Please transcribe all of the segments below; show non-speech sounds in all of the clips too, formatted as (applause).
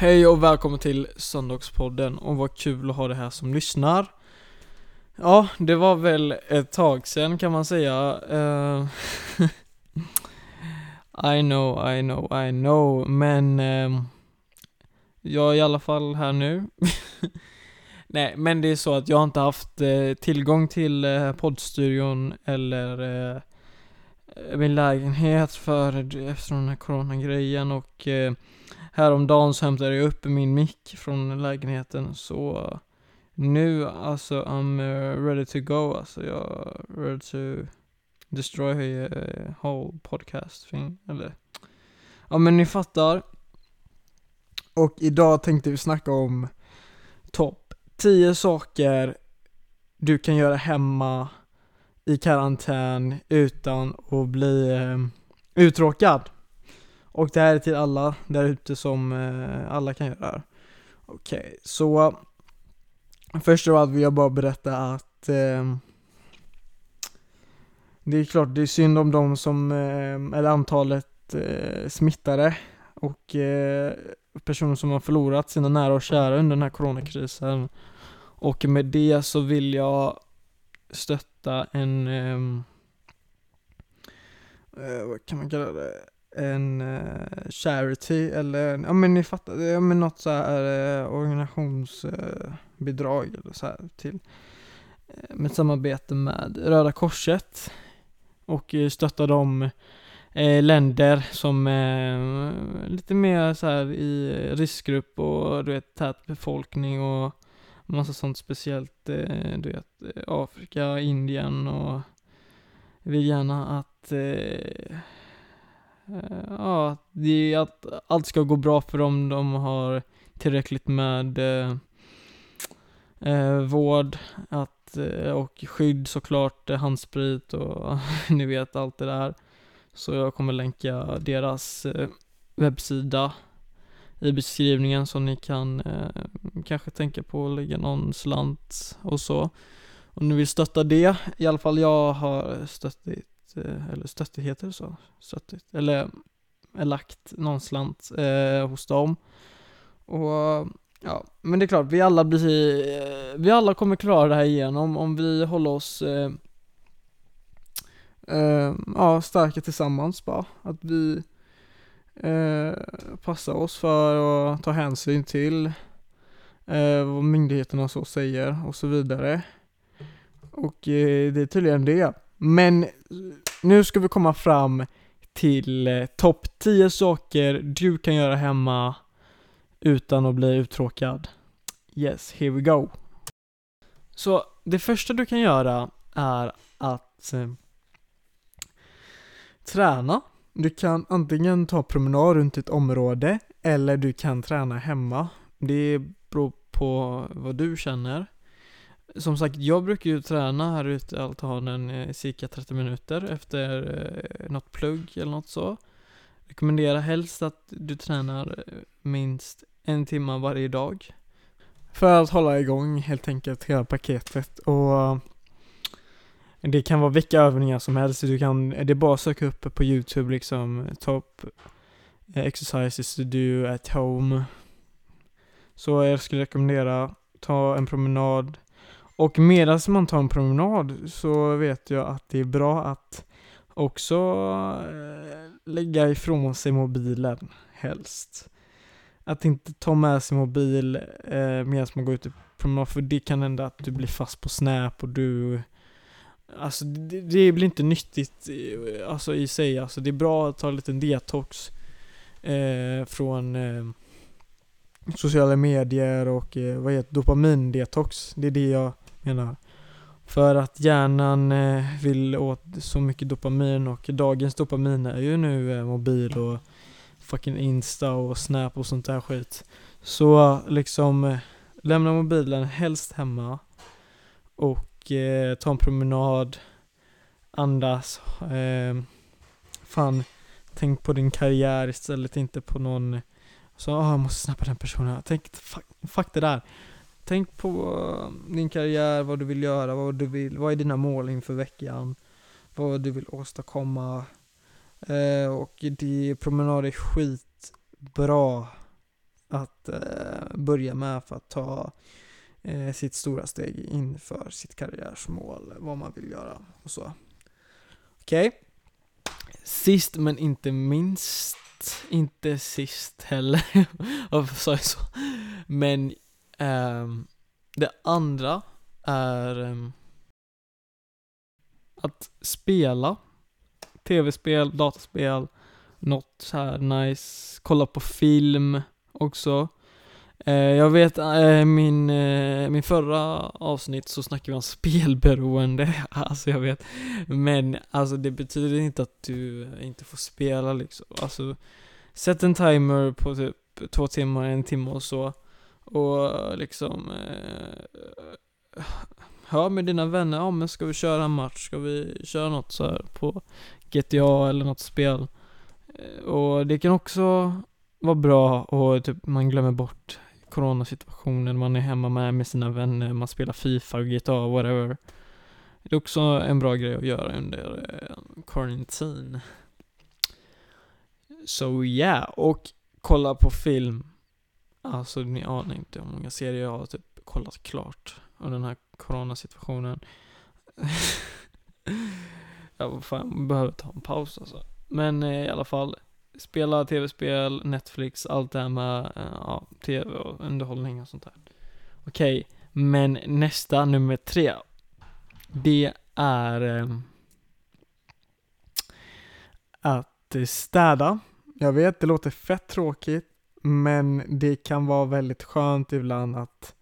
Hej och välkommen till Söndagspodden och vad kul att ha det här som lyssnar. Ja, det var väl ett tag sen kan man säga. Uh, (laughs) I know, I know, I know, men uh, jag är i alla fall här nu. (laughs) Nej, men det är så att jag har inte haft uh, tillgång till uh, poddstudion eller uh, min lägenhet för efter den här coronagrejen och eh, Häromdagen så hämtade jag upp min mick från lägenheten. Så nu alltså I'm eh, ready to go. Alltså jag är ready to destroy a whole podcast thing. Eller Ja men ni fattar. Och idag tänkte vi snacka om topp 10 saker du kan göra hemma i karantän utan att bli eh, uttråkad. Och det här är till alla där ute som eh, alla kan göra Okej, okay, så Först av allt vill jag bara berätta att eh, Det är klart, det är synd om de som, eh, eller antalet eh, smittade och eh, personer som har förlorat sina nära och kära under den här coronakrisen. Och med det så vill jag stötta en ehm, eh, vad kan man kalla det? en eh, charity eller, ja men ni fattar, ja men något så här eh, organisationsbidrag eller så här till eh, med samarbete med Röda Korset och eh, stötta de eh, länder som är lite mer så här i riskgrupp och du vet tät befolkning och massa sånt speciellt eh, du vet eh, Afrika, Indien och vill gärna att Eh, eh ja, det är att allt ska gå bra för dem. De har tillräckligt med eh, vård att, och skydd såklart, handsprit och (laughs) ni vet allt det där. Så jag kommer länka deras eh, webbsida i beskrivningen så ni kan eh, kanske tänka på att lägga någon slant och så. Om ni vill stötta det, i alla fall jag har stöttit Eh, eller stöttit heter det så? Stöttit, eller eh, lagt någon slant eh, hos dem. Och ja, men det är klart, vi alla blir, eh, vi alla kommer klara det här igenom om vi håller oss eh, eh, ja, starka tillsammans bara. Att vi eh, oss för och ta hänsyn till eh, vad myndigheterna så säger och så vidare. Och eh, det är tydligen det. Men nu ska vi komma fram till eh, topp 10 saker du kan göra hemma utan att bli uttråkad. Yes, here we go. Så det första du kan göra är att eh, träna. Du kan antingen ta promenad runt ett område eller du kan träna hemma. Det beror på vad du känner som sagt, jag brukar ju träna här ute i altanen i cirka 30 minuter efter eh, något plugg eller något så. Rekommenderar helst att du tränar eh, minst en timme varje dag. För att hålla igång helt enkelt hela paketet och det kan vara vilka övningar som helst, du kan, det är bara att söka upp på youtube liksom, top eh, exercises to do at home. Så jag skulle rekommendera, ta en promenad, och medan man tar en promenad så vet jag att det är bra att också eh, lägga ifrån sig mobilen helst. Att inte ta med sig mobil eh, medan man går ut på promenad för det kan hända att du blir fast på Snap och du Alltså det, det blir inte nyttigt alltså, i sig, alltså det är bra att ta en liten detox eh, från eh, sociala medier och eh, vad heter dopamindetox. Det är det jag menar. För att hjärnan eh, vill åt så mycket dopamin och dagens dopamin är ju nu eh, mobil och fucking Insta och Snap och sånt där skit. Så liksom eh, lämna mobilen helst hemma och eh, ta en promenad, andas, eh, fan tänk på din karriär istället, inte på någon så, ah, jag måste snappa den personen. Tänk, fuck, fuck det där. Tänk på eh, din karriär, vad du vill göra, vad du vill, vad är dina mål inför veckan? Vad du vill åstadkomma. Eh, och det, promenad är skitbra att eh, börja med för att ta eh, sitt stora steg inför sitt karriärsmål, vad man vill göra och så. Okej. Okay. Sist men inte minst, inte sist heller, (laughs) varför sa jag så? Men eh, det andra är eh, att spela tv-spel, dataspel, något så här nice, kolla på film också. Eh, jag vet, eh, min, eh, min förra avsnitt så snackade vi om spelberoende, (laughs) alltså jag vet. Men alltså det betyder inte att du inte får spela liksom. Alltså, sätt en timer på typ två timmar, en timme och så. Och liksom hör med dina vänner, ja men ska vi köra en match, ska vi köra något så här på GTA eller något spel. Och det kan också vara bra och typ man glömmer bort coronasituationen, man är hemma med, med sina vänner, man spelar Fifa, GTA, whatever. Det är också en bra grej att göra under eh, quarantine. So yeah, och kolla på film. Alltså ni anar inte hur många serier jag har typ kollat klart under den här coronasituationen. (laughs) jag fan, behöver ta en paus alltså. Men eh, i alla fall, spela tv-spel, Netflix, allt det här med eh, ja, tv och underhållning och sånt där. Okej, okay, men nästa, nummer tre. Det är eh, att städa. Jag vet, det låter fett tråkigt, men det kan vara väldigt skönt ibland att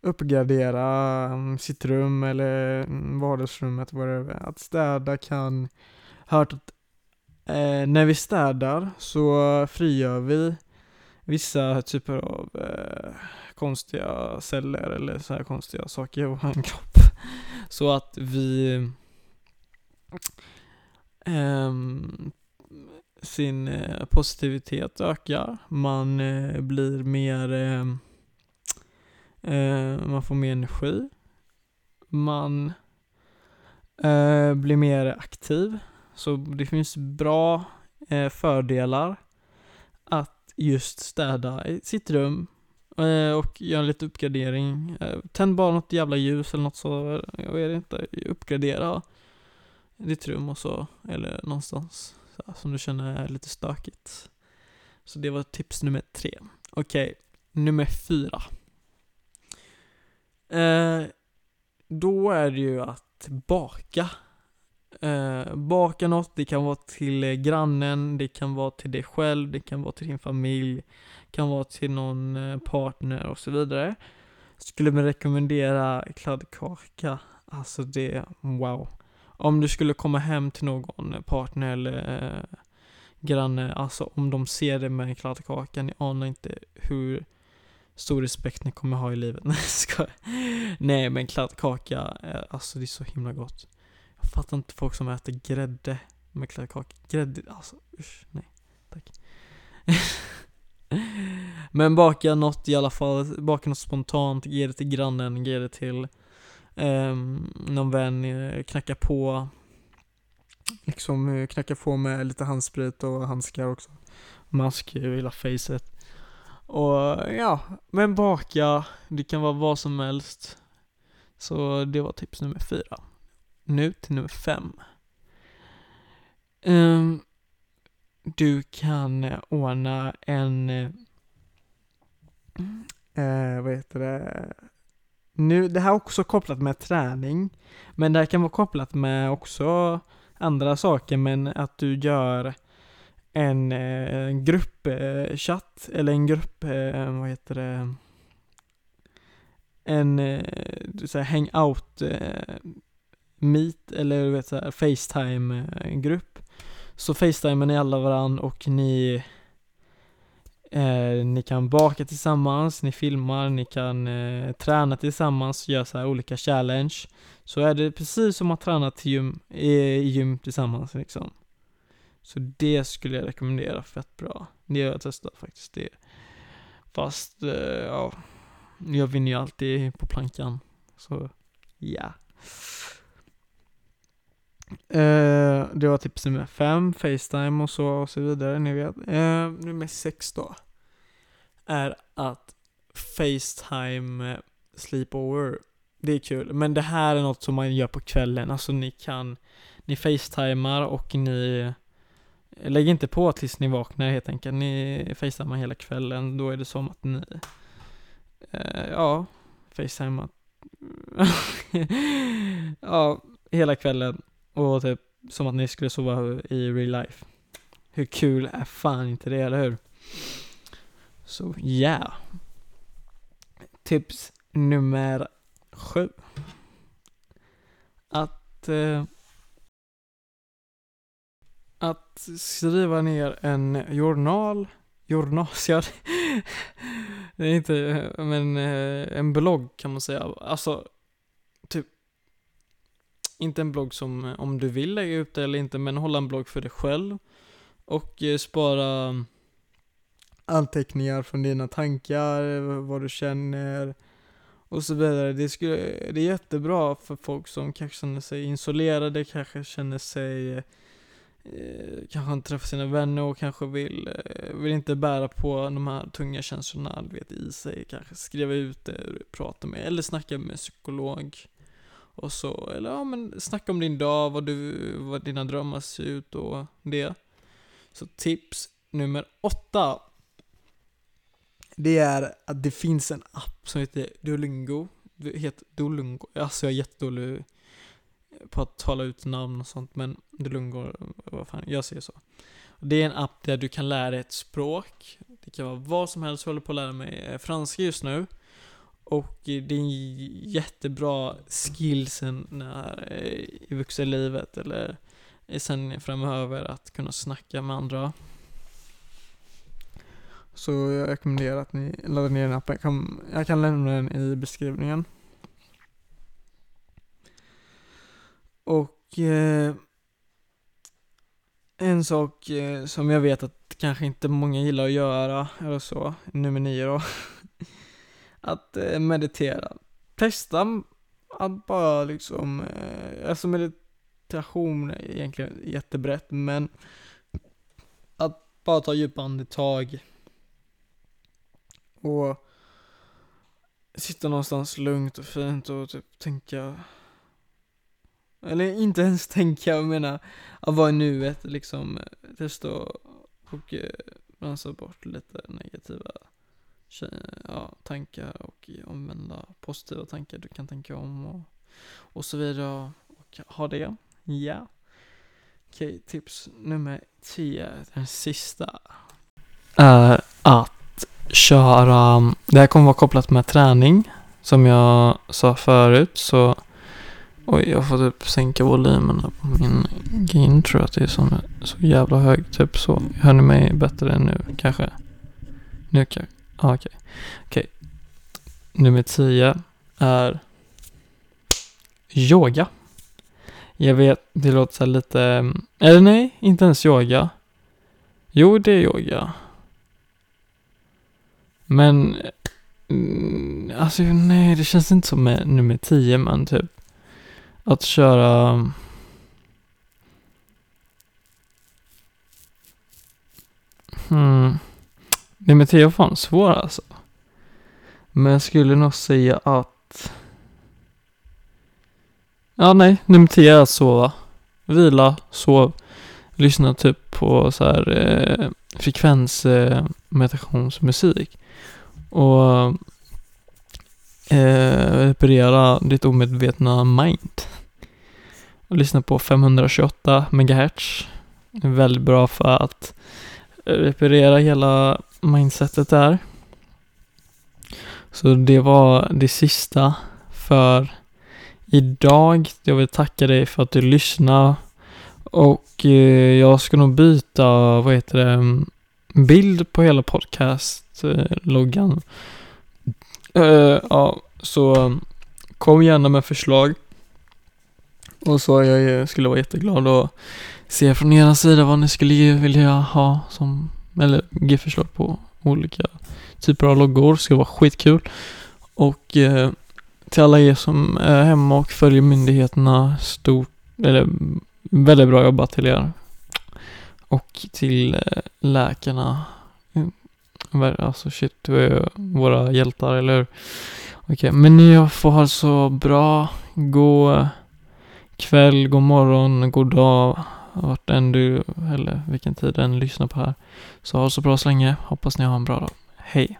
uppgradera mm, sitt rum eller mm, vardagsrummet, whatever. Att städa kan, hört att Eh, när vi städar så frigör vi vissa typer av eh, konstiga celler eller så här konstiga saker i vår (laughs) kropp. Så att vi eh, sin eh, positivitet ökar, man eh, blir mer ehm, eh, man får mer energi, man eh, blir mer aktiv, så det finns bra eh, fördelar att just städa i sitt rum eh, och göra lite uppgradering. Eh, tänd bara något jävla ljus eller något så, jag vet inte, uppgradera ditt rum och så, eller någonstans så, som du känner är lite stökigt. Så det var tips nummer tre. Okej, okay, nummer fyra. Eh, då är det ju att baka eh, baka något, det kan vara till eh, grannen, det kan vara till dig själv, det kan vara till din familj, det kan vara till någon eh, partner och så vidare. Skulle man rekommendera kladdkaka, alltså det, wow. Om du skulle komma hem till någon partner eller eh, granne, alltså om de ser dig med en kladdkaka, ni anar inte hur stor respekt ni kommer ha i livet. (laughs) Nej men kladdkaka, eh, alltså det är så himla gott. Jag fattar inte folk som äter grädde med kladdkaka. Grädde, alltså usch, nej. Tack. (laughs) Men baka något i alla fall, baka något spontant, ge det till grannen, ge det till um, någon vän, eh, knacka på Liksom eh, knacka på med lite handsprit och handskar också Mask i hela facet Och ja, men baka, det kan vara vad som helst Så det var tips nummer fyra nu till nummer fem. Um, du kan eh, ordna en, uh, vad heter det, nu, det här är också kopplat med träning, men det här kan vara kopplat med också andra saker, men att du gör en, gruppchatt, eller en grupp, vad heter det, en eh, så här hangout eh, Meet eller du vet såhär Facetime-grupp. Så facetimar ni alla varann och ni eh, Ni kan baka tillsammans, ni filmar, ni kan eh, träna tillsammans, göra så här olika challenge. Så är det precis som att träna till gym, i gym tillsammans liksom. Så det skulle jag rekommendera, fett bra. Det har jag testat faktiskt det. Fast, eh, ja Jag vinner ju alltid på plankan. Så, ja. yeah. Eh, det var tips nummer fem, Facetime och så och så vidare, ni vet. Eh, nummer sex då. är att Facetime eh, sleepover. Det är kul, men det här är något som man gör på kvällen, alltså ni kan Ni facetimar och ni eh, Lägg inte på tills ni vaknar helt enkelt, ni facetimar hela kvällen, då är det som att ni eh, Ja, facetimar (laughs) Ja, hela kvällen och typ som att ni skulle sova i real life Hur kul är fan inte det, eller hur? Så ja yeah. Tips nummer sju. Att eh, att skriva ner en journal, journal, (laughs) det är inte, eh, men eh, en blogg kan man säga. Alltså, inte en blogg som, eh, om du vill lägga ut det eller inte, men hålla en blogg för dig själv. Och eh, spara anteckningar från dina tankar, eh, vad du känner och så vidare. Det, skulle, det är jättebra för folk som kanske känner sig isolerade, kanske känner sig eh, kanske inte träffar sina vänner och kanske vill, eh, vill inte bära på de här tunga känslorna, du vet, i sig. Kanske skriva ut det, prata med, eller snacka med psykolog. Och så, eller ja men snacka om din dag, vad du, vad dina drömmar ser ut och det. Så tips nummer åtta det är att det finns en app som heter Duolingo. Det heter Duolingo. Alltså jag är jättedålig på att tala ut namn och sånt, men Duolingo, vad fan, jag säger så. Det är en app där du kan lära dig ett språk. Det kan vara vad som helst. Jag håller på att lära mig franska just nu. Och eh, det är en jättebra skillsen när, eh, i vuxenlivet eller eh, sen framöver att kunna snacka med andra. Så jag rekommenderar att ni laddar ner den appen. Jag kan, jag kan lämna den i beskrivningen. Och eh, en sak eh, som jag vet att kanske inte många gillar att göra, eller så, nummer nio då. (laughs) att eh, meditera. Testa att bara liksom, eh, alltså meditation är egentligen jättebrett, men att bara ta djupa andetag och sitta någonstans lugnt och fint och typ tänka eller inte ens tänka, jag menar att vara i nuet liksom eh, testa och och eh, rensa bort lite negativa ja, tankar och omvända positiva tankar du kan tänka om och, och så vidare och ha det, ja. Okej, tips nummer 10, den sista, är att köra, det här kommer vara kopplat med träning. Som jag sa förut så, oj jag får typ sänka volymen på min gain tror jag att det är som så jävla hög typ så. Hör ni mig bättre än nu kanske? Nu kanske, ah, okej. Okay. Okej. Okay. Nummer tio är yoga. Jag vet, det låter så lite, mm, eller nej, inte ens yoga. Jo, det är yoga. Men, mm, alltså nej, det känns inte som med nummer tio men typ att köra mm, Hmm. Nej men tio var fan svår alltså. Men jag skulle nog säga att Ja, nej. Nummer 10 är att sova. Vila, sov. Lyssna typ på så här eh, frekvens eh, meditationsmusik och eh, reparera ditt omedvetna mind. Och lyssna på 528 MHz. Väldigt bra för att reparera hela mindsetet där. Så det var det sista för idag. Jag vill tacka dig för att du lyssnade och eh, jag ska nog byta, vad heter det, mm, bild på hela podcast-loggan. Eh, ja, så mm, kom gärna med förslag. Och så jag skulle vara jätteglad att se från era sida vad ni skulle vilja ha som, eller ge förslag på olika typer av loggor. Det ska vara skitkul. Och eh, till alla er som är hemma och följer myndigheterna, stort, eller väldigt bra jobbat till er. Och till eh, läkarna. Mm, alltså shit, du är våra hjältar, eller hur? Okej, men ni får ha så bra, god eh, kväll, god morgon, god dag, vart än du, eller vilken tid du än lyssnar på här. Så ha så bra så länge. Hoppas ni har en bra dag. Hej!